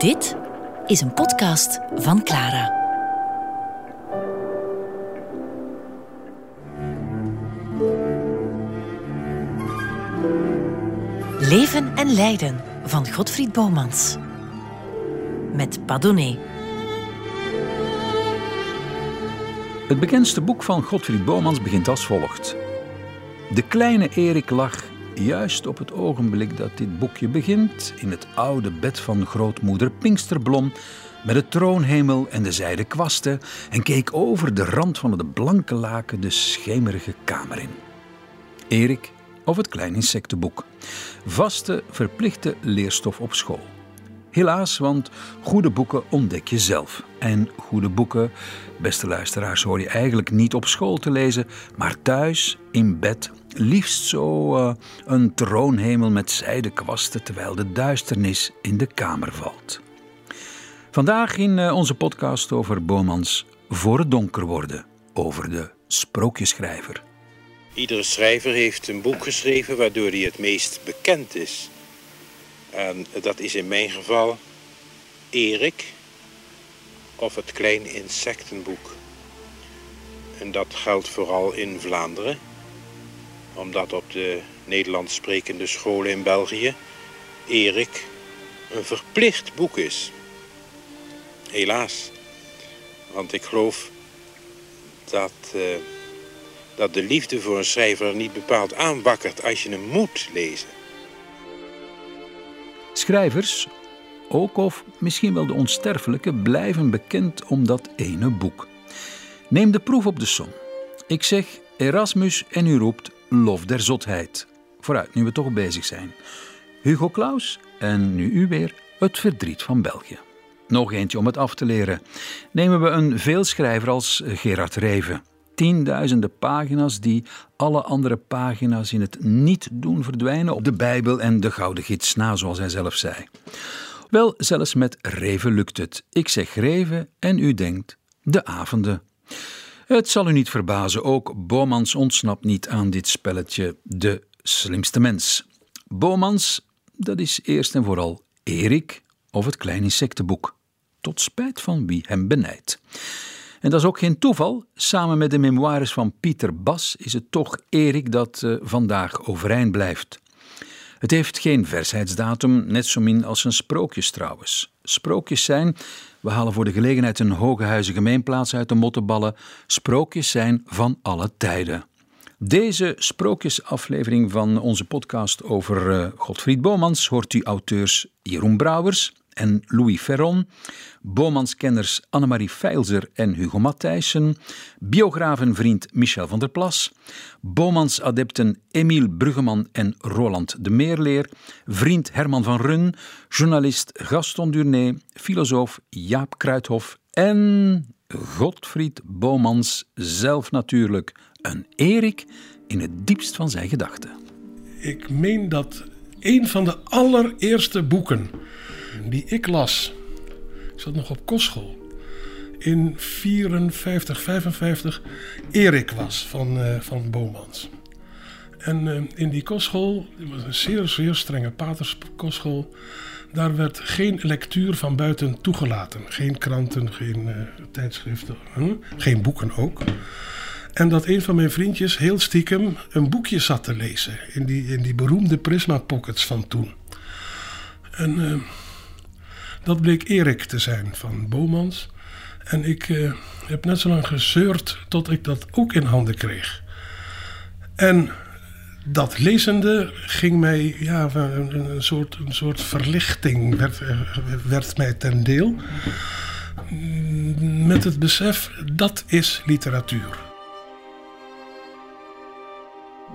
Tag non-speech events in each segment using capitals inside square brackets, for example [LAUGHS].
Dit is een podcast van Clara. Leven en lijden van Godfried Bomans. Met Padone. Het bekendste boek van Godfried Bomans begint als volgt. De kleine Erik lag juist op het ogenblik dat dit boekje begint in het oude bed van grootmoeder Pinksterblom met de troonhemel en de zijden kwasten en keek over de rand van het blanke laken de schemerige kamer in. Erik of het klein insectenboek. Vaste, verplichte leerstof op school. Helaas, want goede boeken ontdek je zelf. En goede boeken, beste luisteraars, hoor je eigenlijk niet op school te lezen, maar thuis, in bed, liefst zo uh, een troonhemel met zijden kwasten terwijl de duisternis in de kamer valt. Vandaag in uh, onze podcast over Bomans Voor het donker worden, over de sprookjeschrijver. Iedere schrijver heeft een boek geschreven waardoor hij het meest bekend is. En dat is in mijn geval Erik of het Klein Insectenboek. En dat geldt vooral in Vlaanderen, omdat op de Nederlands sprekende scholen in België Erik een verplicht boek is. Helaas, want ik geloof dat, uh, dat de liefde voor een schrijver niet bepaald aanwakkert als je hem moet lezen. Schrijvers, ook of misschien wel de onsterfelijke, blijven bekend om dat ene boek. Neem de proef op de som. Ik zeg Erasmus en u roept lof der zotheid. Vooruit, nu we toch bezig zijn. Hugo Claus en nu u weer het verdriet van België. Nog eentje om het af te leren. Nemen we een veelschrijver als Gerard Reven tienduizenden pagina's die alle andere pagina's in het niet doen verdwijnen op de Bijbel en de Gouden Gids na, zoals hij zelf zei. Wel, zelfs met Reven lukt het. Ik zeg Reven en u denkt de avonden. Het zal u niet verbazen, ook Bomans ontsnapt niet aan dit spelletje De Slimste Mens. Bomans, dat is eerst en vooral Erik of het Klein Insectenboek, tot spijt van wie hem benijdt. En dat is ook geen toeval. Samen met de memoires van Pieter Bas is het toch Erik dat uh, vandaag overeind blijft. Het heeft geen versheidsdatum, net zo min als een sprookjes trouwens. Sprookjes zijn, we halen voor de gelegenheid een hoge gemeenplaats uit de mottenballen, sprookjes zijn van alle tijden. Deze sprookjesaflevering van onze podcast over uh, Godfried Bomans hoort u auteurs Jeroen Brouwers, en Louis Ferron, Bomanskenners Annemarie Feilzer en Hugo Matthijssen, biogravenvriend Michel van der Plas, Bomans-adepten Emiel Bruggeman en Roland de Meerleer, vriend Herman van Run, journalist Gaston Durné, filosoof Jaap Kruithof en Godfried Bomans zelf natuurlijk, een Erik in het diepst van zijn gedachten. Ik meen dat een van de allereerste boeken die ik las. Ik zat nog op kostschool. In 54, 55 Erik was van, uh, van Bomans. En uh, in die kostschool, het was een zeer, zeer strenge paterskostschool. Daar werd geen lectuur van buiten toegelaten. Geen kranten, geen uh, tijdschriften, hm? geen boeken ook. En dat een van mijn vriendjes heel stiekem een boekje zat te lezen. In die, in die beroemde Prisma Pockets van toen. En dat bleek Erik te zijn van Bomans. En ik uh, heb net zo lang gezeurd tot ik dat ook in handen kreeg. En dat lezende ging mij, ja, een, een, soort, een soort verlichting werd, eh, werd mij ten deel. Met het besef, dat is literatuur.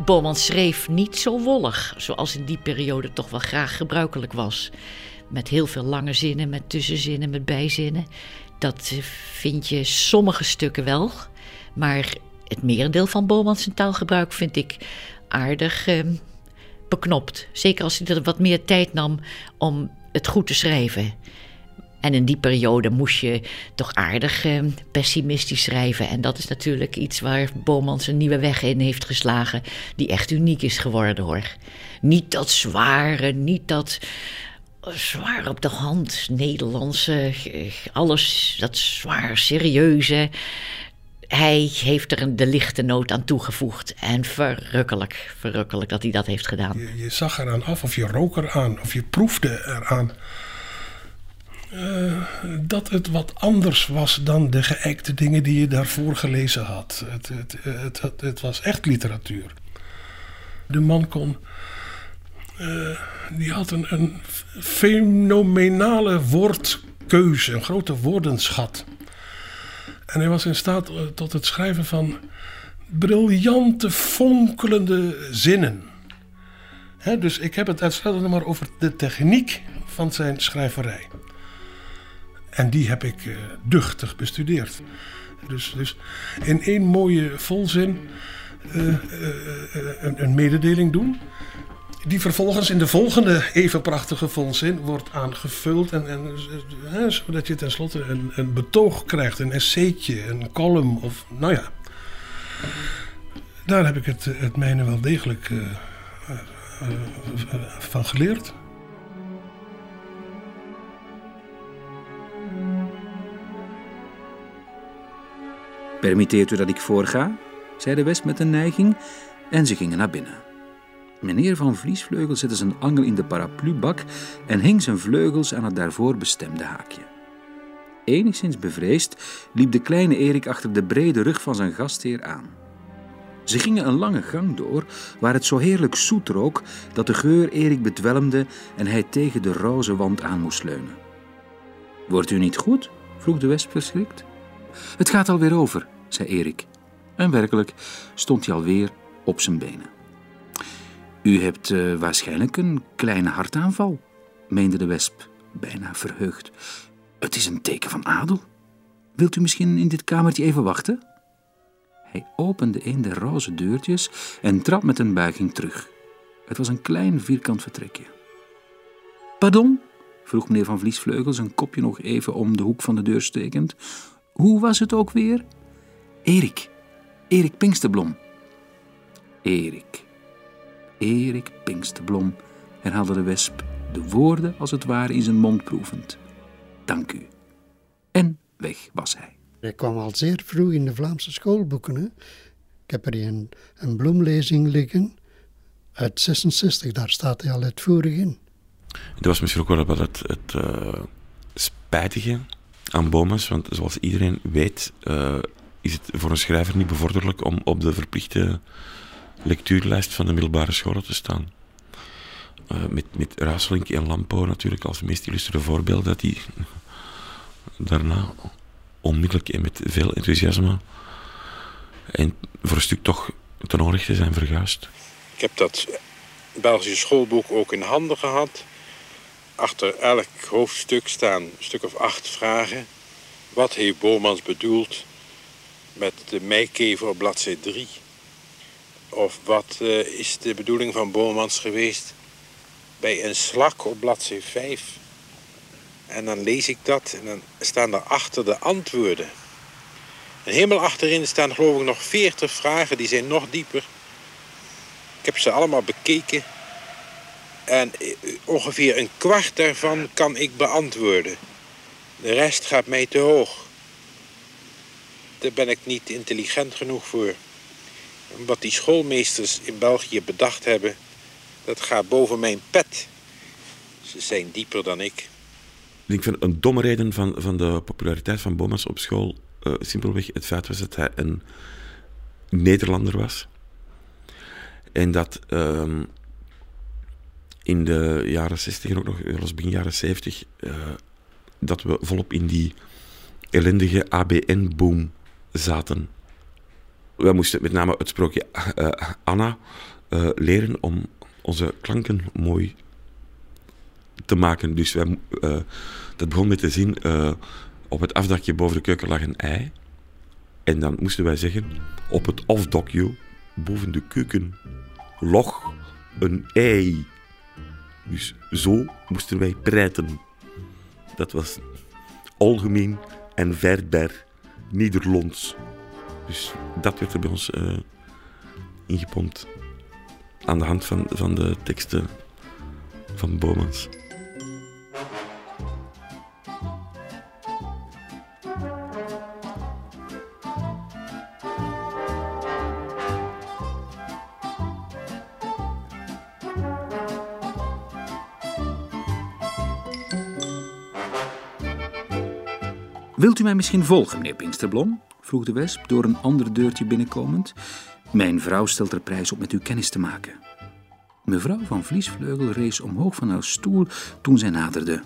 Bomans schreef niet zo wollig, zoals in die periode toch wel graag gebruikelijk was met heel veel lange zinnen, met tussenzinnen, met bijzinnen. Dat vind je sommige stukken wel. Maar het merendeel van Bomans taalgebruik vind ik aardig eh, beknopt. Zeker als hij er wat meer tijd nam om het goed te schrijven. En in die periode moest je toch aardig eh, pessimistisch schrijven. En dat is natuurlijk iets waar Bomans een nieuwe weg in heeft geslagen. Die echt uniek is geworden hoor. Niet dat zware, niet dat zwaar op de hand. Nederlandse, alles dat zwaar, serieuze. Hij heeft er de lichte noot aan toegevoegd. En verrukkelijk, verrukkelijk dat hij dat heeft gedaan. Je, zag eraan af, of je rook eraan, of je proefde eraan. Uh, dat het wat anders was dan de geëikte dingen die je daarvoor gelezen had. Het, het, het, het was echt literatuur. De man kon. Uh, die had een, fenomenale woordkeuze, een grote woordenschat. En hij was in staat eh, tot het schrijven van briljante, fonkelende zinnen. dus ik heb het uitsluitend maar over de techniek van zijn schrijverij. En die heb ik uh, duchtig bestudeerd. Dus, dus in één mooie volzin een, een, mededeling doen die vervolgens in de volgende even prachtige volzin wordt aangevuld. En, en, hè, zodat je tenslotte een, een betoog krijgt, een essaytje, een column of nou ja. Daar heb ik het, het mijne wel degelijk uh, uh, van geleerd. Permitteert u dat ik voorga? zei de wesp met een neiging en ze gingen naar binnen. Meneer van Vliesvleugel zette zijn angel in de paraplubak en hing zijn vleugels aan het daarvoor bestemde haakje. Enigszins bevreesd liep de kleine Erik achter de brede rug van zijn gastheer aan. Ze gingen een lange gang door waar het zo heerlijk zoet rook dat de geur Erik bedwelmde en hij tegen de roze wand aan moest leunen. Wordt u niet goed? vroeg de wesp verschrikt. Het gaat alweer over, zei Erik. En werkelijk stond hij alweer op zijn benen. U hebt uh, waarschijnlijk een kleine hartaanval, meende de wesp, bijna verheugd. Het is een teken van adel. Wilt u misschien in dit kamertje even wachten? Hij opende een der roze deurtjes en trad met een buiging terug. Het was een klein vierkant vertrekje. Pardon? vroeg meneer van Vliesvleugel zijn kopje nog even om de hoek van de deur stekend. Hoe was het ook weer? Erik. Erik Pinksterblom. Erik. Erik Pinksterblom, herhaalde de wesp, de woorden als het ware in zijn mond proevend. Dank u. En weg was hij. Hij kwam al zeer vroeg in de Vlaamse schoolboeken. Hè? Ik heb er een, een bloemlezing liggen uit 66, daar staat hij al uitvoerig in. Dat was misschien ook wel wat het, het uh, spijtige aan Bomas, want zoals iedereen weet, uh, is het voor een schrijver niet bevorderlijk om op de verplichte lectuurlijst van de middelbare scholen te staan. Uh, met, met Raselink en Lampo natuurlijk als meest illustere voorbeeld dat die daarna onmiddellijk en met veel enthousiasme en voor een stuk toch ten onrechte zijn verguisd. Ik heb dat Belgische schoolboek ook in handen gehad. Achter elk hoofdstuk staan een stuk of acht vragen. Wat heeft Bomans bedoeld met de meikever op bladzijde 3? Of wat uh, is de bedoeling van Bomans geweest bij een slak op bladzijde 5? En dan lees ik dat en dan staan daarachter de antwoorden. En helemaal achterin staan geloof ik nog 40 vragen, die zijn nog dieper. Ik heb ze allemaal bekeken. En eh, ongeveer een kwart daarvan kan ik beantwoorden. De rest gaat mij te hoog. Daar ben ik niet intelligent genoeg voor. Wat die schoolmeesters in België bedacht hebben, dat gaat boven mijn pet. Ze zijn dieper dan ik. Ik vind een domme reden van, van de populariteit van Bomas op school uh, simpelweg het feit was dat hij een Nederlander was. En dat uh, in de jaren 60 en ook nog zelfs begin jaren 70, uh, eh, dat we volop in die ellendige ABN-boom zaten. Wij moesten met name het sprookje uh, Anna uh, leren om onze klanken mooi te maken. Dus wij, uh, dat begon met de zin: op het afdakje boven de keuken lag een ei. En dan moesten wij zeggen: op het afdakje boven de keuken lag een ei. Dus zo moesten wij praten. Dat was algemeen en verder Nederlands. Dus dat werd er bij ons uh, ingepompt. Aan de hand van, van de teksten van Bomans. Wilt u mij misschien volgen, meneer Pinksterblom? Vroeg de wesp door een ander deurtje binnenkomend. Mijn vrouw stelt er prijs op met u kennis te maken. Mevrouw van Vliesvleugel rees omhoog van haar stoel toen zij naderde.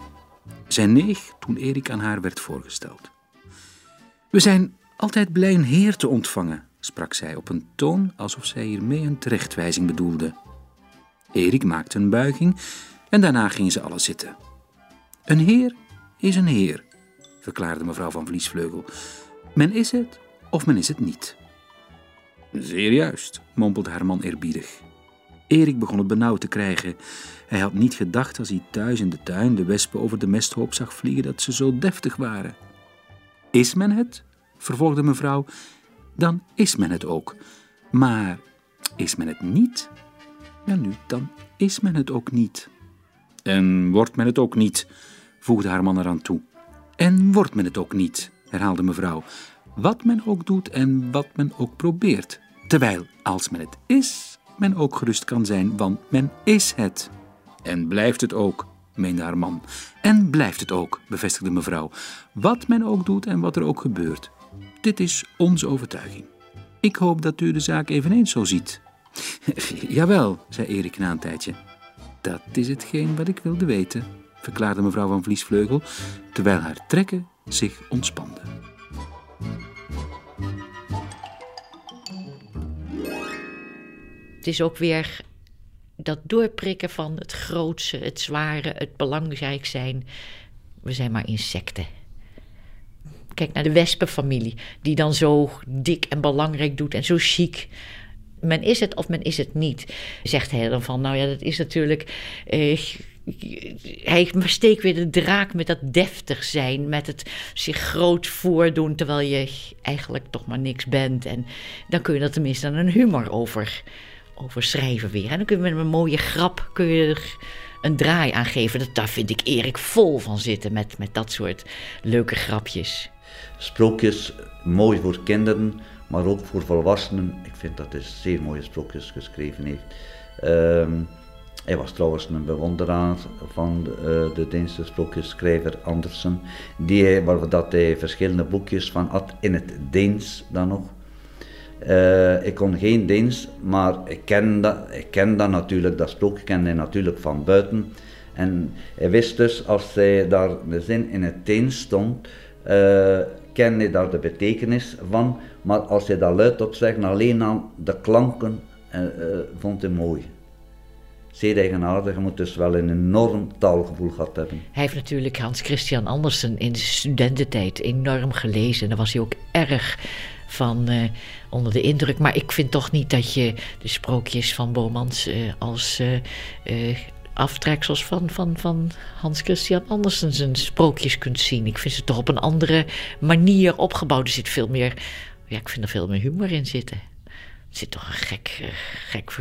Zij neeg toen Erik aan haar werd voorgesteld. We zijn altijd blij een heer te ontvangen, sprak zij op een toon alsof zij hiermee een terechtwijzing bedoelde. Erik maakte een buiging en daarna gingen ze alle zitten. Een heer is een heer, verklaarde mevrouw van Vliesvleugel. Men is het of men is het niet. Zeer juist, mompelde haar man eerbiedig. Erik begon het benauwd te krijgen. Hij had niet gedacht als hij thuis in de tuin de wespen over de mesthoop zag vliegen dat ze zo deftig waren. Is men het? vervolgde mevrouw. Dan is men het ook. Maar is men het niet? Ja, nu, dan is men het ook niet. En wordt men het ook niet? voegde haar man eraan toe. En wordt men het ook niet, herhaalde mevrouw. Wat men ook doet en wat men ook probeert. Terwijl, als men het is, men ook gerust kan zijn, want men is het. En blijft het ook, meende haar man. En blijft het ook, bevestigde mevrouw. Wat men ook doet en wat er ook gebeurt. Dit is onze overtuiging. Ik hoop dat u de zaak eveneens zo ziet. [LAUGHS] Jawel, zei Erik na een tijdje. Dat is hetgeen wat ik wilde weten, verklaarde mevrouw van Vliesvleugel, terwijl haar trekken zich ontspanden. Het is ook weer dat doorprikken van het grootste, het zware, het belangrijk zijn. We zijn maar insecten. Kijk naar de wespenfamilie, die dan zo dik en belangrijk doet en zo chic. Men is het of men is het niet. Zegt hij dan van, nou ja, dat is natuurlijk. Eh, hij steekt weer de draak met dat deftig zijn, met het zich groot voordoen terwijl je eigenlijk toch maar niks bent. En dan kun je er tenminste dan een humor over, over schrijven weer. En dan kun je met een mooie grap kun je er een draai aan geven. Dat, daar vind ik Erik vol van zitten met, met dat soort leuke grapjes. Sprookjes, mooi voor kinderen, maar ook voor volwassenen. Ik vind dat hij zeer mooie sprookjes geschreven heeft. Ehm, hij was trouwens een bewonderaar van de, uh, de Deense sprookjesschrijver Andersen, die waar dat hij verschillende boekjes van had in het Deens dan nog. Uh, ik kon geen Deens, maar ik ken, dat, ik ken dat natuurlijk, dat sprookje kende hij natuurlijk van buiten. En hij wist dus, als hij daar de zin in het Deens stond, uh, kende hij daar de betekenis van. Maar als hij dat luid tot zeggen, alleen aan de klanken, vond hij mooi zeer eigenaardig. Je moet dus wel een enorm taalgevoel gehad hebben. Hij heeft natuurlijk Hans Christian Andersen in de studententijd enorm gelezen. Daar was hij ook erg van uh, onder de indruk. Maar ik vind toch niet dat je de sprookjes van Bomans uh, als uh, aftreksels van, van, van Hans Christian Andersen zijn sprookjes kunt zien. Ik vind ze toch op een andere manier opgebouwd. Er zit veel meer, ja, ik vind er veel meer humor in zitten. Er zit toch een gek, gek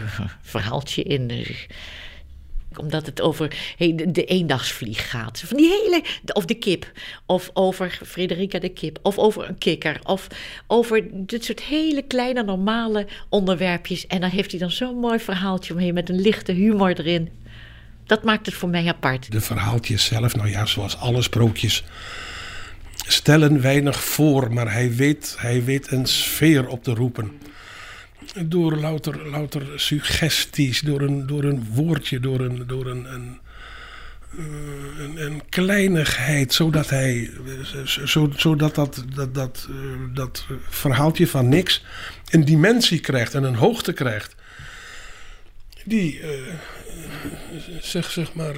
verhaaltje in. Omdat het over de, eendagsvlieg gaat. Van die hele, of de kip. Of over Frederica de kip. Of over een kikker. Of over dit soort hele kleine normale onderwerpjes. En dan heeft hij dan zo'n mooi verhaaltje omheen met een lichte humor erin. Dat maakt het voor mij apart. De verhaaltjes zelf, nou ja, zoals alle sprookjes stellen weinig voor, maar hij weet, hij weet een sfeer op te roepen door louter, louter suggesties, door een, door een woordje, door een, door een, een, eh, een, kleinigheid, zodat hij, zo, zodat dat, dat, dat, uh, dat verhaaltje van niks een dimensie krijgt en een hoogte krijgt. Die, uh, zeg, zeg maar,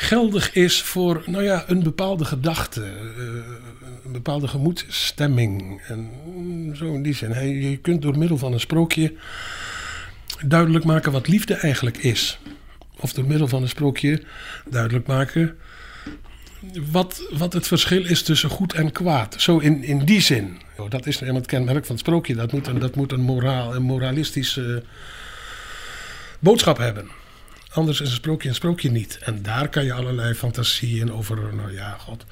geldig is voor nou ja, een bepaalde gedachte, uh, een bepaalde gemoedsstemming. En zo in die zin. je kunt door middel van een sprookje duidelijk maken wat liefde eigenlijk is. Of door middel van een sprookje duidelijk maken wat, wat het verschil is tussen goed en kwaad. Zo in, in die zin. Dat is helemaal het kenmerk van het sprookje. Dat moet een, dat moet een, moraal, een moralistische boodschap hebben. Anders is een sprookje een sprookje niet. En daar kan je allerlei fantasieën over, nou ja, god.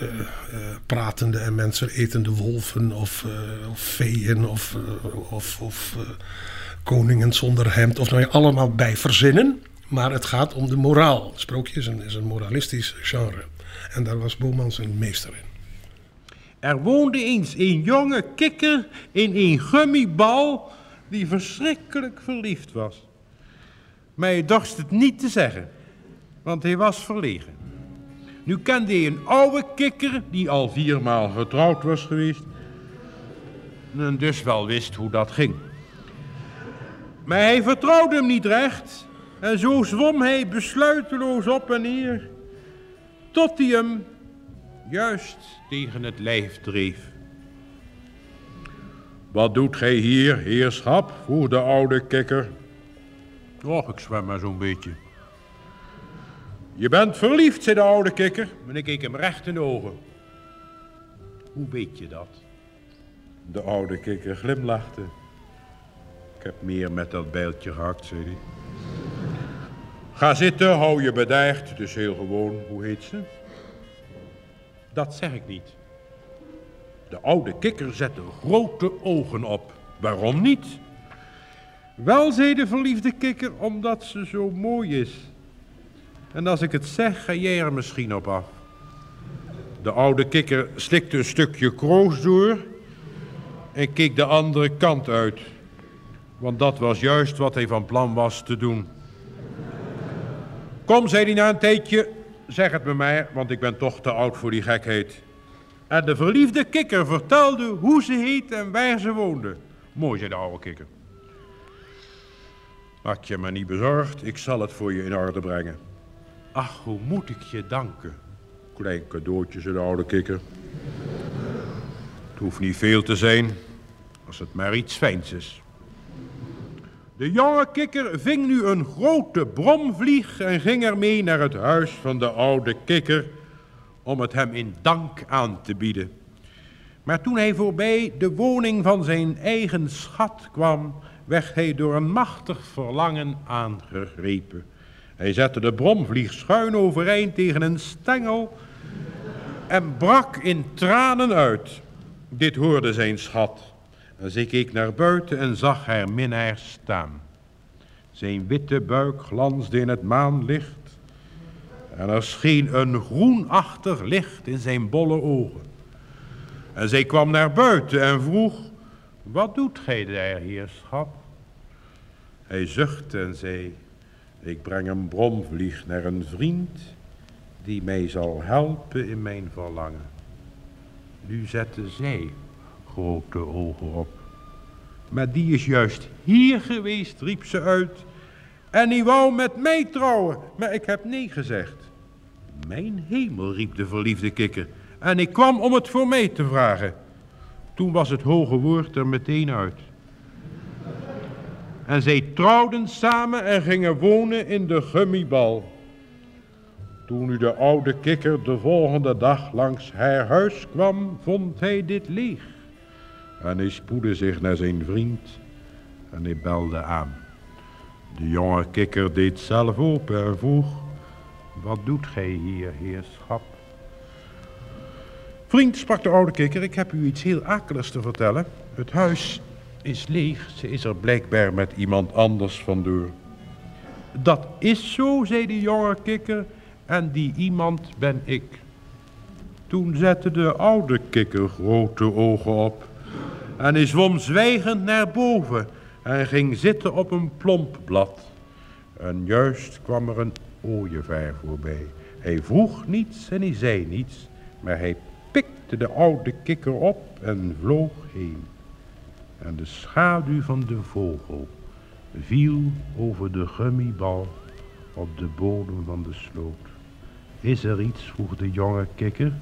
eh, eh, pratende en mensen etende wolven of, eh of veeën of, of, of koningen zonder hemd. Of nou ja, allemaal bij verzinnen. Maar het gaat om de moraal. Sprookje is een, is een moralistisch genre. En daar was Bomans een meester in. Er woonde eens een jonge kikker in een gummibal die verschrikkelijk verliefd was. Maar hij dorst het niet te zeggen, want hij was verlegen. Nu kende hij een oude kikker die al viermaal getrouwd was geweest en dus wel wist hoe dat ging. Maar hij vertrouwde hem niet recht en zo zwom hij besluiteloos op en neer tot hij hem juist tegen het lijf dreef. Wat doet gij hier, heerschap? vroeg de oude kikker. Och, ik zwem maar zo'n beetje. Je bent verliefd, zei de oude kikker, en ik keek hem recht in de ogen. Hoe weet je dat? De oude kikker glimlachte. Ik heb meer met dat bijltje gehakt, zei hij. Ga zitten, hou je bedijgd. Het is heel gewoon. Hoe heet ze? Dat zeg ik niet. De oude kikker zette grote ogen op. Waarom niet? Wel, zei de verliefde kikker, omdat ze zo mooi is. En als ik het zeg, ga jij er misschien op af. De oude kikker slikte een stukje kroos door en keek de andere kant uit. Want dat was juist wat hij van plan was te doen. Kom, zei hij na een tijdje, zeg het me maar, want ik ben toch te oud voor die gekheid. En de verliefde kikker vertelde hoe ze heet en waar ze woonde. Mooi, zei de oude kikker. Maak je maar niet bezorgd, ik zal het voor je in orde brengen. Ach, hoe moet ik je danken? Klein cadeautje, zei de oude kikker. Het hoeft niet veel te zijn, als het maar iets fijns is. De jonge kikker ving nu een grote bromvlieg en ging ermee naar het huis van de oude kikker om het hem in dank aan te bieden. Maar toen hij voorbij de woning van zijn eigen schat kwam, werd hij door een machtig verlangen aangegrepen. Hij zette de bromvlieg schuin overeind tegen een stengel en brak in tranen uit. Dit hoorde zijn schat. En zij keek naar buiten en zag haar minnaar staan. Zijn witte buik glansde in het maanlicht. En er scheen een groenachtig licht in zijn bolle ogen. En zij kwam naar buiten en vroeg, wat doet gij daar, heerschap? Hij zuchtte en zei, ik breng een bromvlieg naar een vriend die mij zal helpen in mijn verlangen. Nu zette zij grote ogen op. Maar die is juist hier geweest, riep ze uit. En die wou met mij trouwen, maar ik heb nee gezegd. Mijn hemel, riep de verliefde kikker. En ik kwam om het voor mij te vragen. Toen was het hoge woord er meteen uit. En zij trouwden samen en gingen wonen in de gummibal. Toen nu de oude kikker de volgende dag langs haar huis kwam, vond hij dit leeg. En hij spoedde zich naar zijn vriend en hij belde aan. De jonge kikker deed zelf open en vroeg, wat doet gij hier, heerschap? Vriend, sprak de oude kikker, ik heb u iets heel akeligs te vertellen. Het huis is leeg, ze is er blijkbaar met iemand anders vandoor. Dat is zo, zei de jonge kikker, en die iemand ben ik. Toen zette de oude kikker grote ogen op en hij zwom zwijgend naar boven en ging zitten op een plompblad. En juist kwam er een ooievaar voorbij. Hij vroeg niets en hij zei niets, maar hij pikte de oude kikker op en vloog heen. En de schaduw van de vogel viel over de gummibal op de bodem van de sloot. Is er iets, vroeg de jonge kikker.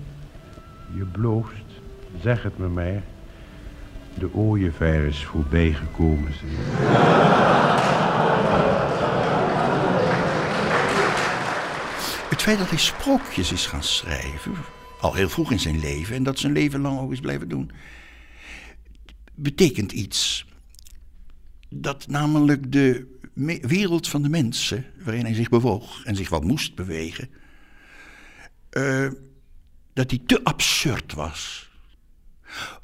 Je bloost, zeg het me maar. De ooievaar is voorbijgekomen. Het feit dat hij sprookjes is gaan schrijven, al heel vroeg in zijn leven, en dat zijn leven lang ook is blijven doen, betekent iets. Dat namelijk de wereld van de mensen, waarin hij zich bewoog en zich wat moest bewegen, eh, dat die te absurd was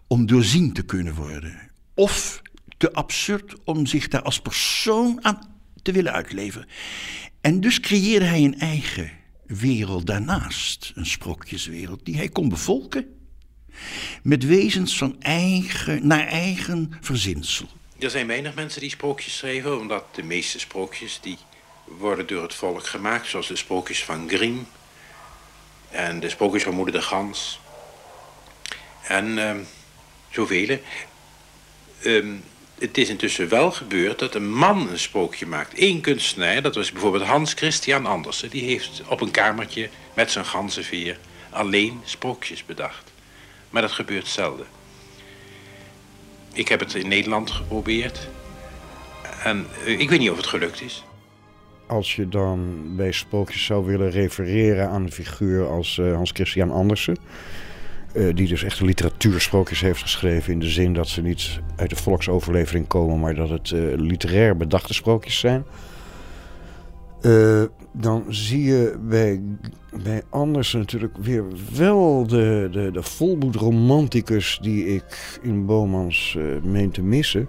om doorzien te kunnen worden. Of te absurd om zich daar als persoon aan te willen uitleveren. En dus creëerde hij een eigen wereld daarnaast, een sprookjeswereld, die hij kon bevolken met wezens van eigen, naar eigen verzinsel. Er zijn weinig mensen die sprookjes schrijven, omdat de meeste sprookjes die worden door het volk gemaakt, zoals de sprookjes van Grimm en de sprookjes van Moeder de Gans en ehm zoveel. Ehm, het is intussen wel gebeurd dat een man een sprookje maakt. Eén kunstenaar, dat was bijvoorbeeld Hans Christian Andersen, die heeft op een kamertje met zijn ganzenveer alleen sprookjes bedacht. Maar dat gebeurt zelden. Ik heb het in Nederland geprobeerd. En eh, ik weet niet of het gelukt is. Als je dan bij sprookjes zou willen refereren aan een figuur als eh, Hans Christian Andersen. Eh, die dus echt literatuursprookjes heeft geschreven. In de zin dat ze niet uit de volksoverlevering komen, maar dat het eh, literair bedachte sprookjes zijn. Eh, dan zie je bij, bij Andersen natuurlijk weer wel de, de, de die ik in Bomans meen te missen.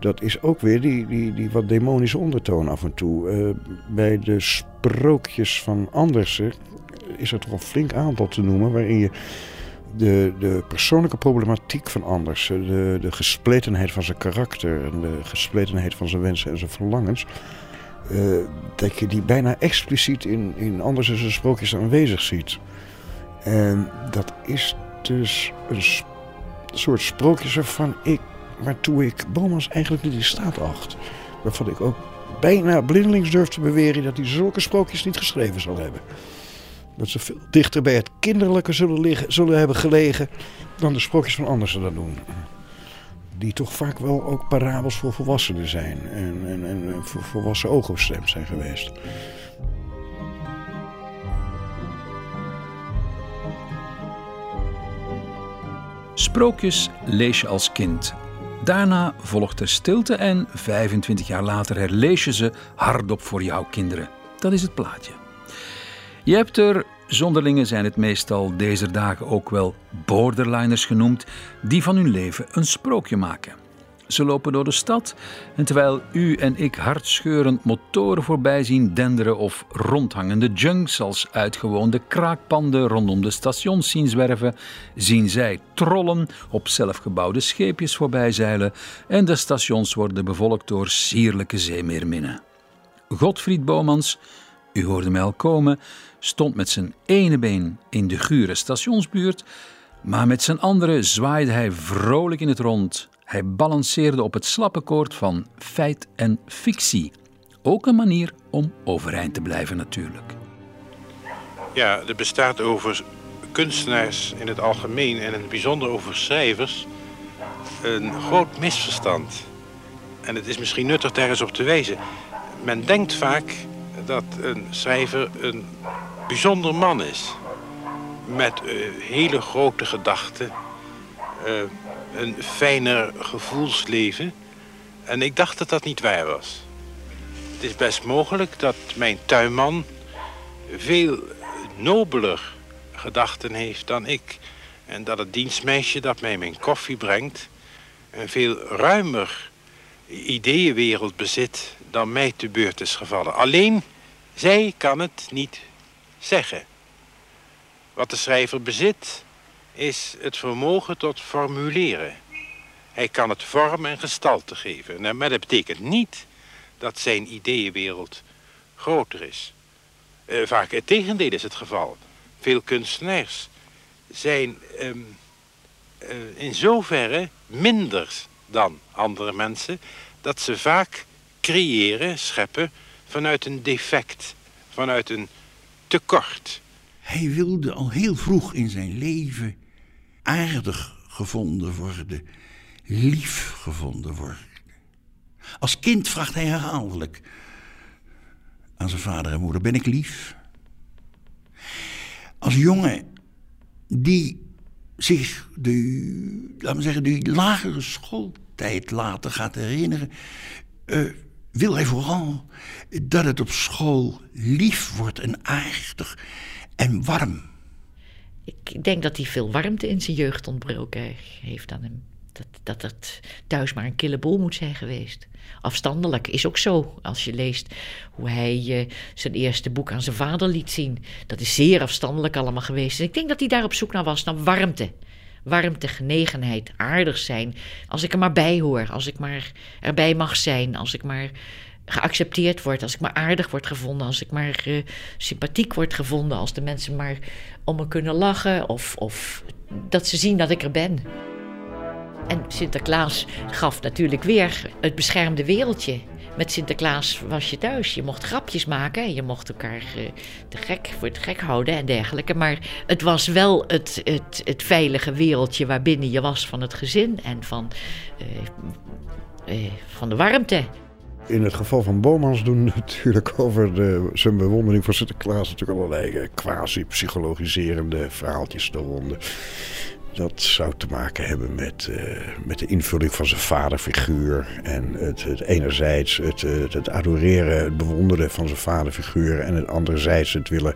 Dat is ook weer die, die, die wat demonische ondertoon af en toe. Bij de sprookjes van Andersen is er toch een flink aantal te noemen waarin je de, de persoonlijke problematiek van Andersen, de, de gespletenheid van zijn karakter en de gespletenheid van zijn wensen en zijn verlangens, eh, dat je die bijna expliciet in, in Andersen zijn sprookjes aanwezig ziet. En dat is dus een soort sprookjes waarvan ik, waartoe ik Bomans eigenlijk niet in staat acht. Waarvan ik ook bijna blindelings durf te beweren dat hij zulke sprookjes niet geschreven zal hebben. Dat ze veel dichter bij het kinderlijke zullen, liggen, zullen hebben gelegen dan de sprookjes van Andersen dat doen. Die toch vaak wel ook parabels voor volwassenen zijn. En, en, en voor volwassen ogen zijn geweest. Sprookjes lees je als kind. Daarna volgt er stilte en 25 jaar later herlees je ze hardop voor jouw kinderen. Dat is het plaatje. Je hebt er, zonderlingen zijn het meestal deze dagen ook wel borderliners genoemd, die van hun leven een sprookje maken. Ze lopen door de stad en terwijl u en ik hartscheurend motoren voorbij zien denderen of rondhangende junks als uitgewoonde kraakpanden rondom de stations zien zwerven, zien zij trollen op zelfgebouwde scheepjes voorbij zeilen en de stations worden bevolkt door sierlijke zeemeerminnen. Godfried Bomans, u hoorde mij al komen, stond met zijn ene been in de gure stationsbuurt, maar met zijn andere zwaaide hij vrolijk in het rond. Hij balanceerde op het slappe koord van feit en fictie. Ook een manier om overeind te blijven natuurlijk. Ja, er bestaat over kunstenaars in het algemeen en in het bijzonder over schrijvers een groot misverstand. En het is misschien nuttig daar eens op te wijzen. Men denkt vaak dat een schrijver een bijzonder man is. Met eh, hele grote gedachten, eh, een fijner gevoelsleven. En ik dacht dat dat niet waar was. Het is best mogelijk dat mijn tuinman veel nobeler gedachten heeft dan ik. En dat het dienstmeisje dat mij mijn koffie brengt... een veel ruimer ideeënwereld bezit dan mij te beurt is gevallen. Alleen zij kan het niet zeggen. Wat de schrijver bezit, is het vermogen tot formuleren. Hij kan het vorm en gestalte geven. Nou, Maar dat betekent niet dat zijn ideeënwereld groter is. Eh, vaak het tegendeel is het geval. Veel kunstenaars zijn ehm, eh, in zoverre minder dan andere mensen dat ze vaak creëren, scheppen vanuit een defect, vanuit een tekort. Hij wilde al heel vroeg in zijn leven aardig gevonden worden, lief gevonden worden. Als kind vraagt hij herhaaldelijk aan zijn vader en moeder: Ben ik lief? Als jongen die zich de, laten we zeggen, die lagere schooltijd later gaat herinneren, eh, wil hij vooral dat het op school lief wordt en aardig en warm. Ik denk dat hij veel warmte in zijn jeugd ontbroken heeft aan hem. Dat, dat het thuis maar een kille boel moet zijn geweest. Afstandelijk is ook zo. Als je leest hoe hij uh, zijn eerste boek aan zijn vader liet zien. Dat is zeer afstandelijk allemaal geweest. En ik denk dat hij daar op zoek naar was, naar warmte. Warmte, genegenheid, aardig zijn. Als ik er maar bij hoor, als ik maar erbij mag zijn, als ik maar geaccepteerd word, als ik maar aardig word gevonden, als ik maar uh, sympathiek word gevonden, als de mensen maar om me kunnen lachen of, of dat ze zien dat ik er ben. En Sinterklaas gaf natuurlijk weer het beschermde wereldje. Met Sinterklaas was je thuis. Je mocht grapjes maken en je mocht elkaar uh, te gek, voor het gek houden en dergelijke. Maar het was wel het, het, het veilige wereldje waarbinnen je was van het gezin en van, uh, uh, van de warmte. In het geval van Bomans doen [LAUGHS] natuurlijk over de, zijn bewondering voor Sinterklaas natuurlijk allerlei quasi-psychologiserende verhaaltjes de ronde. Dat zou te maken hebben met, uh, met de invulling van zijn vaderfiguur. En het, enerzijds het, het, het, adoreren, het bewonderen van zijn vaderfiguur. En het anderzijds het willen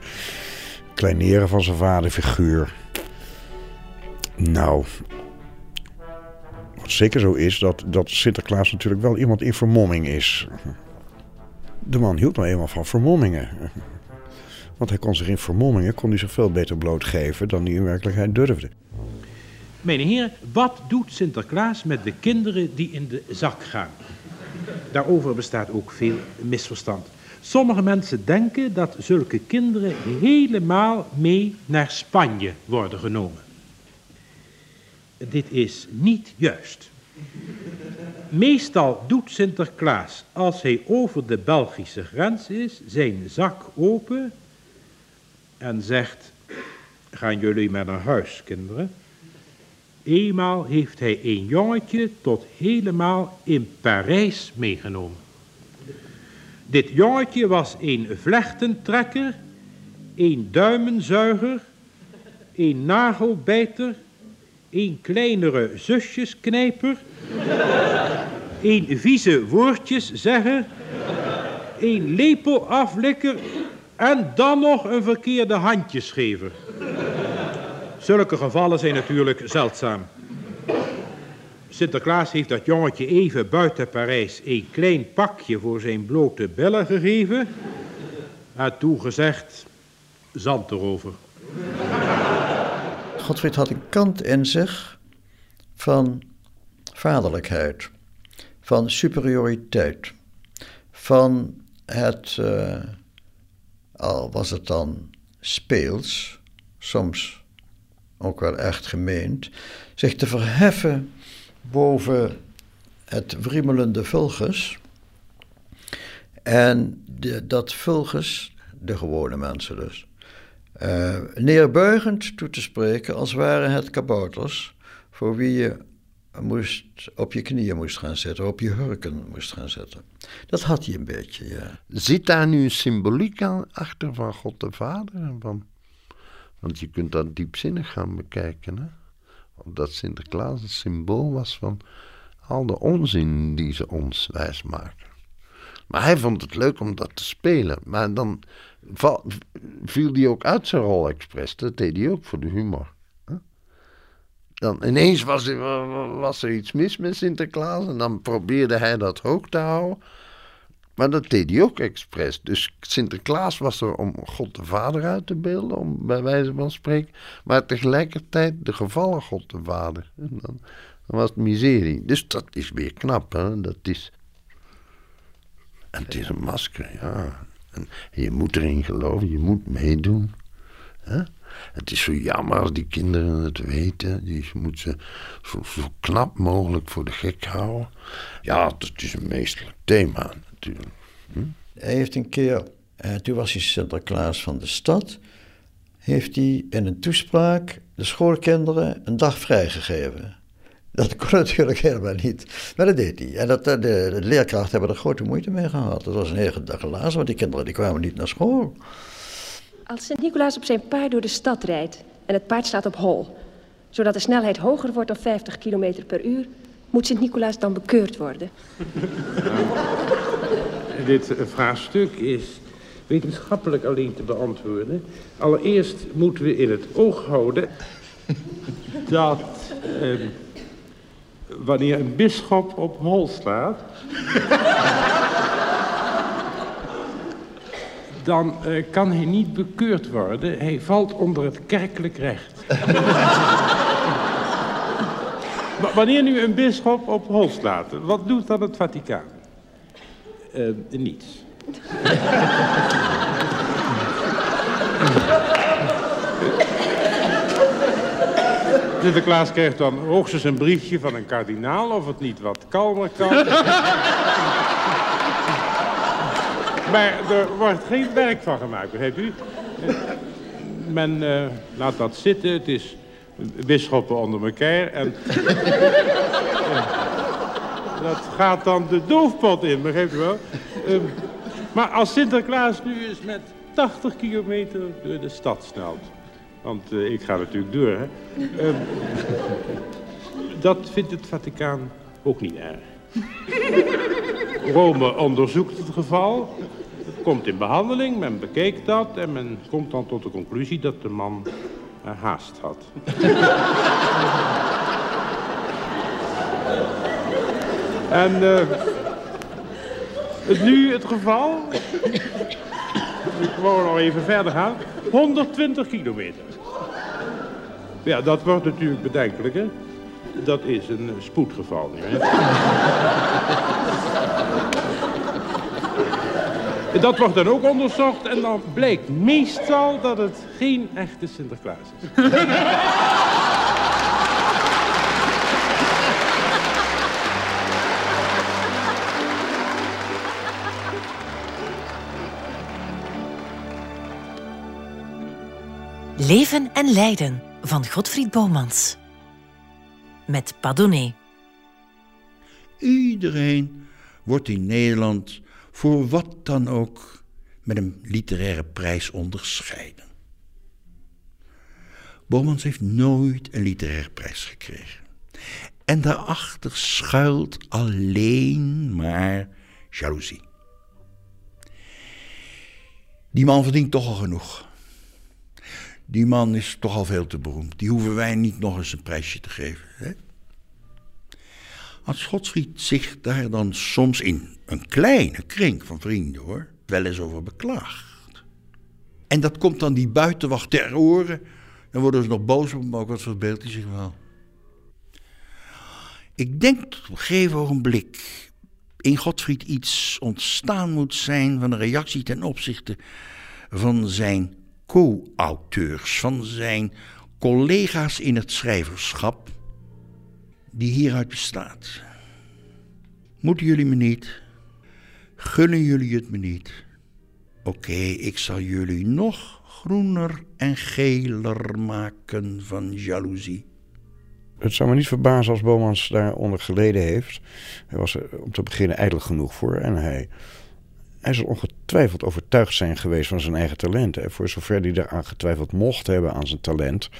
kleineren van zijn vaderfiguur. Nou, wat zeker zo is, dat, dat Sinterklaas natuurlijk wel iemand in vermomming is. De man hield nou eenmaal van vermommingen. Want hij kon zich in vermommingen kon hij zich veel beter blootgeven dan hij in werkelijkheid durfde. Mijn heren, wat doet Sinterklaas met de kinderen die in de zak gaan? Daarover bestaat ook veel misverstand. Sommige mensen denken dat zulke kinderen helemaal mee naar Spanje worden genomen. Dit is niet juist. Meestal doet Sinterklaas, als hij over de Belgische grens is, zijn zak open en zegt: Gaan jullie maar naar huis, kinderen? Eenmaal heeft hij een jongetje tot helemaal in Parijs meegenomen. Dit jongetje was een vlechtentrekker, een duimenzuiger, een nagelbijter, een kleinere zusjesknijper, een vieze woordjeszegger, een lepelaflikker en dan nog een verkeerde handjesgever. Zulke gevallen zijn natuurlijk zeldzaam. Sinterklaas heeft dat jongetje even buiten Parijs een klein pakje voor zijn blote billen gegeven. En toen gezegd, zand erover. Godfried had een kant in zich van vaderlijkheid, van superioriteit, van het, uh, al was het dan speels, soms ook wel echt gemeend, zich te verheffen boven het wriemelende vulgus. En dat vulgus, de gewone mensen dus, uh, neerbuigend toe te spreken als waren het kabouters voor wie je moest, op je knieën moest gaan zitten, op je hurken moest gaan zitten. Dat had hij een beetje, ja. Zit daar nu een symboliek aan achter van God de Vader? Van, want je kunt dat diepzinnig gaan bekijken, hè? Dat Sinterklaas een symbool was van al de onzin die ze ons wijsmaken. Maar hij vond het leuk om dat te spelen. Maar dan viel hij ook uit zijn rol expres. Dat deed hij ook voor de humor. Dan ineens was er, was er iets mis met Sinterklaas. En dan probeerde hij dat hoog te houden. Maar dat deed hij ook expres. Dus Sinterklaas was er om God de Vader uit te beelden, om bij wijze van spreken. Maar tegelijkertijd de gevallen God de Vader. En dan, was het miserie. Dus dat is weer knap, hè? Dat is. En het is een masker, ja. En je moet erin geloven, je moet meedoen. Hè? Het is zo jammer als die kinderen het weten. Die moeten ze zo, knap mogelijk voor de gek houden. Ja, dat is een meestelijk thema natuurlijk. Hm? Hij heeft een keer, eh, toen was hij Sinterklaas van de stad, heeft hij in een toespraak de schoolkinderen een dag vrijgegeven. Dat kon natuurlijk helemaal niet. Maar dat deed hij. En dat, de, de, leerkrachten hebben er grote moeite mee gehad. Dat was een hele dag glazen, want die kinderen die kwamen niet naar school. Als Sint-Nicolaas op zijn paard door de stad rijdt en het paard staat op hol, zodat de snelheid hoger wordt dan 50 km per uur, moet Sint-Nicolaas dan bekeurd worden. dit vraagstuk is wetenschappelijk alleen te beantwoorden. Allereerst moeten we in het oog houden dat eh, wanneer een bisschop op hol slaat, dan eh, kan hij niet bekeurd worden. Hij valt onder het kerkelijk recht. [LAUGHS] Wanneer nu een bisschop op hol slaat, wat doet dan het Vaticaan? Eh, niets. [LAUGHS] Sinterklaas krijgt dan hoogstens een briefje van een kardinaal of het niet wat kalmer kan. [LAUGHS] maar er wordt geen werk van gemaakt, begrijpt u? Men eh, laat dat zitten, het is bisschoppen onder elkaar en... Dat gaat dan de doofpot in, begrijpt u wel? Ehm, maar als Sinterklaas nu eens met 80 kilometer door de stad snelt... Want eh, ik ga natuurlijk door, hè. Ehm, dat vindt het Vaticaan ook niet erg. Rome onderzoekt het geval. Komt in behandeling, men bekijkt dat... en men komt dan tot de conclusie dat de man eh, haast had. [LAUGHS] en eh, het nu het geval... Ik wou nog even verder gaan. 120 kilometer. Ja, dat wordt natuurlijk bedenkelijk, hè? Dat is een spoedgeval hè? Dat wordt dan ook onderzocht en dan blijkt meestal dat het geen echte Sinterklaas is. [LAUGHS] Leven en lijden van Godfried Bomans. Met Padone. Iedereen wordt in Nederland voor wat dan ook met een literaire prijs onderscheiden. Bomans heeft nooit een literaire prijs gekregen. En daarachter schuilt alleen maar jaloezie. Die man verdient toch al genoeg. Die man is toch al veel te beroemd. Die hoeven wij niet nog eens een prijsje te geven. Hè? Als Godfried zich daar dan soms in een kleine kring van vrienden hoor, wel eens over beklaagt. En dat komt dan die buitenwacht ter oren, dan worden ze nog boos op hem, ook wat verbeeldt hij zich wel. Ik denk dat op een gegeven ogenblik in Godfried iets ontstaan moet zijn van een reactie ten opzichte van zijn co-auteurs, van zijn collega's in het schrijverschap, die hieruit bestaat. Moeten jullie me niet? Gunnen jullie het me niet? Oké, ik zal jullie nog groener en geler maken van jaloezie. Het zou me niet verbazen als Bomans daaronder geleden heeft. Hij was er om te beginnen ijdel genoeg voor. En hij, hij zal ongetwijfeld overtuigd zijn geweest van zijn eigen talent. En voor zover hij daaraan getwijfeld mocht hebben aan zijn talent...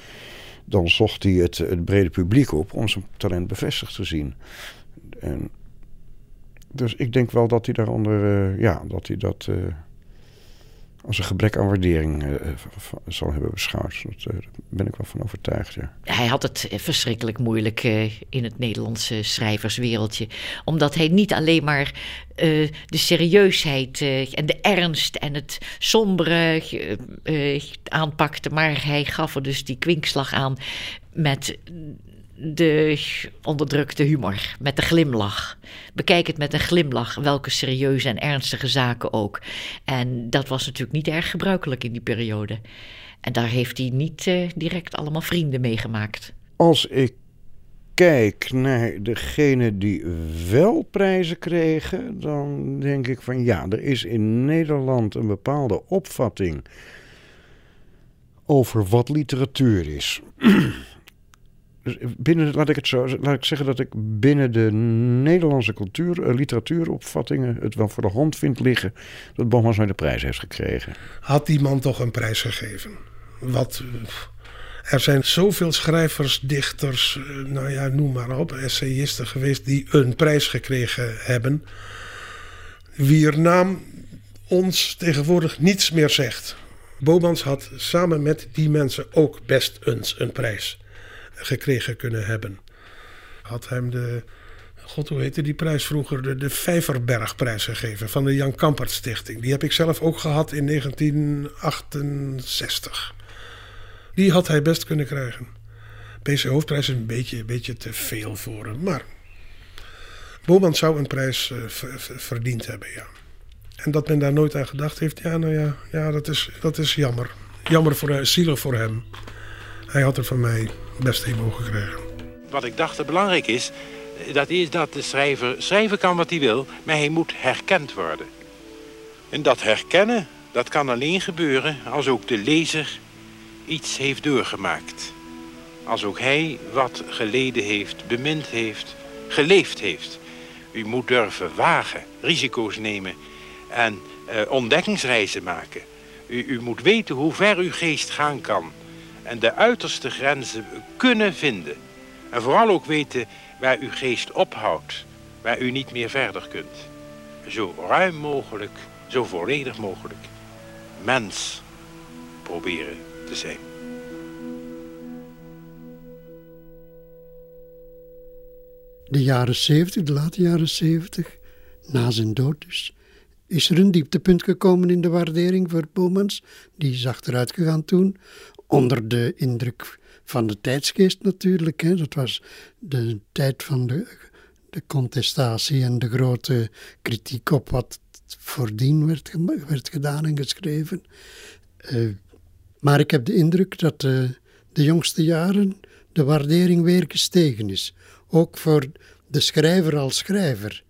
dan zocht hij het, het brede publiek op om zijn talent bevestigd te zien. En dus ik denk wel dat hij daaronder... eh, ja, dat hij dat... eh, als een gebrek aan waardering eh, v- zal hebben beschouwd. Dat, eh, daar ben ik wel van overtuigd, ja. Hij had het eh, verschrikkelijk moeilijk eh, in het Nederlandse schrijverswereldje. Omdat hij niet alleen maar eh, de serieusheid eh, en de ernst en het sombere eh, eh, aanpakte. Maar hij gaf er dus die kwinkslag aan met de onderdrukte humor, met de glimlach. Bekijk het met een glimlach, welke serieuze en ernstige zaken ook. En dat was natuurlijk niet erg gebruikelijk in die periode. En daar heeft hij niet eh, direct allemaal vrienden meegemaakt. Als ik kijk naar degenen die wel prijzen kregen, dan denk ik van ja, er is in Nederland een bepaalde opvatting over wat literatuur is. [CLEARS THROAT] Dus binnen, laat ik het zo, laat ik zeggen dat ik binnen de Nederlandse cultuur, eh, literatuuropvattingen het wel voor de hand vind liggen dat Bomans nooit de prijs heeft gekregen. Had die man toch een prijs gegeven? Wat, er zijn zoveel schrijvers, dichters, eh, nou ja, noem maar op, essayisten geweest die een prijs gekregen hebben. wier naam ons tegenwoordig niets meer zegt. Bomans had samen met die mensen ook best eens een prijs gekregen kunnen hebben. Had hem de, god hoe heette die prijs vroeger, de, de Vijverbergprijs gegeven van de Jan Kampert Stichting. Die heb ik zelf ook gehad in 1968. Die had hij best kunnen krijgen. PC Hoofdprijs is een beetje, een beetje te veel voor hem, maar Bomans zou een prijs uh, verdiend hebben, ja. En dat men daar nooit aan gedacht heeft, ja, nou ja, ja dat, is, dat is jammer. Jammer voor, zielig voor hem. Hij had er van mij best een mogen krijgen. Wat ik dacht dat belangrijk is, dat is dat de schrijver schrijven kan wat hij wil, maar hij moet herkend worden. En dat herkennen, dat kan alleen gebeuren als ook de lezer iets heeft doorgemaakt. Als ook hij wat geleden heeft, bemind heeft, geleefd heeft. U moet durven wagen, risico's nemen en uh, ontdekkingsreizen maken. U, u moet weten hoe ver uw geest gaan kan. En de uiterste grenzen kunnen vinden. En vooral ook weten waar uw geest ophoudt. Waar u niet meer verder kunt. Zo ruim mogelijk, zo volledig mogelijk. Mens proberen te zijn. De jaren 70, de late jaren 70, na zijn dood dus, is er een dieptepunt gekomen in de waardering voor Bomans. Die is achteruit gegaan toen, onder de indruk van de tijdsgeest natuurlijk. Hè. Dat was de tijd van de, de contestatie en de grote kritiek op wat voordien werd, werd gedaan en geschreven. Uh, maar ik heb de indruk dat uh, de jongste jaren de waardering weer gestegen is. Ook voor de schrijver als schrijver.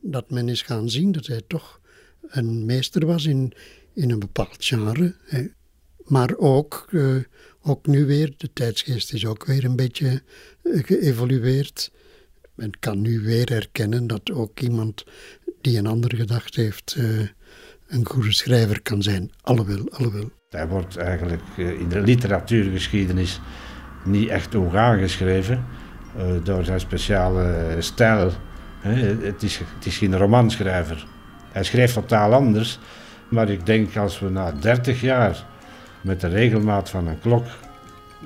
Dat men is gaan zien dat hij toch een meester was in, in een bepaald genre. Hè. Maar ook, uh, ook nu weer, de tijdsgeest is ook weer een beetje uh, geëvolueerd. Men kan nu weer herkennen dat ook iemand die een andere gedachte heeft, uh, een goede schrijver kan zijn. Alhoewel, alhoewel. Hij wordt eigenlijk in de literatuurgeschiedenis niet ook aangeschreven door zijn speciale stijl. Het is, het is geen romanschrijver. Hij schrijft totaal anders. Maar ik denk als we na 30 jaar met de regelmaat van een klok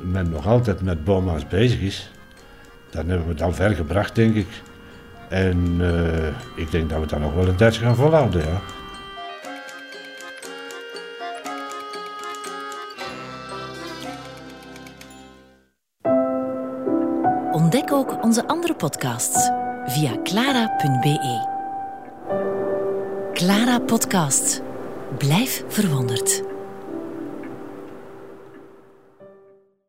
men nog altijd met Boma's bezig is, dan hebben we het al ver gebracht, denk ik. En uh, ik denk dat we dan nog wel een tijdje gaan volhouden, ja. Ontdek ook onze andere podcasts via clara.be. Clara Podcast. Blijf verwonderd.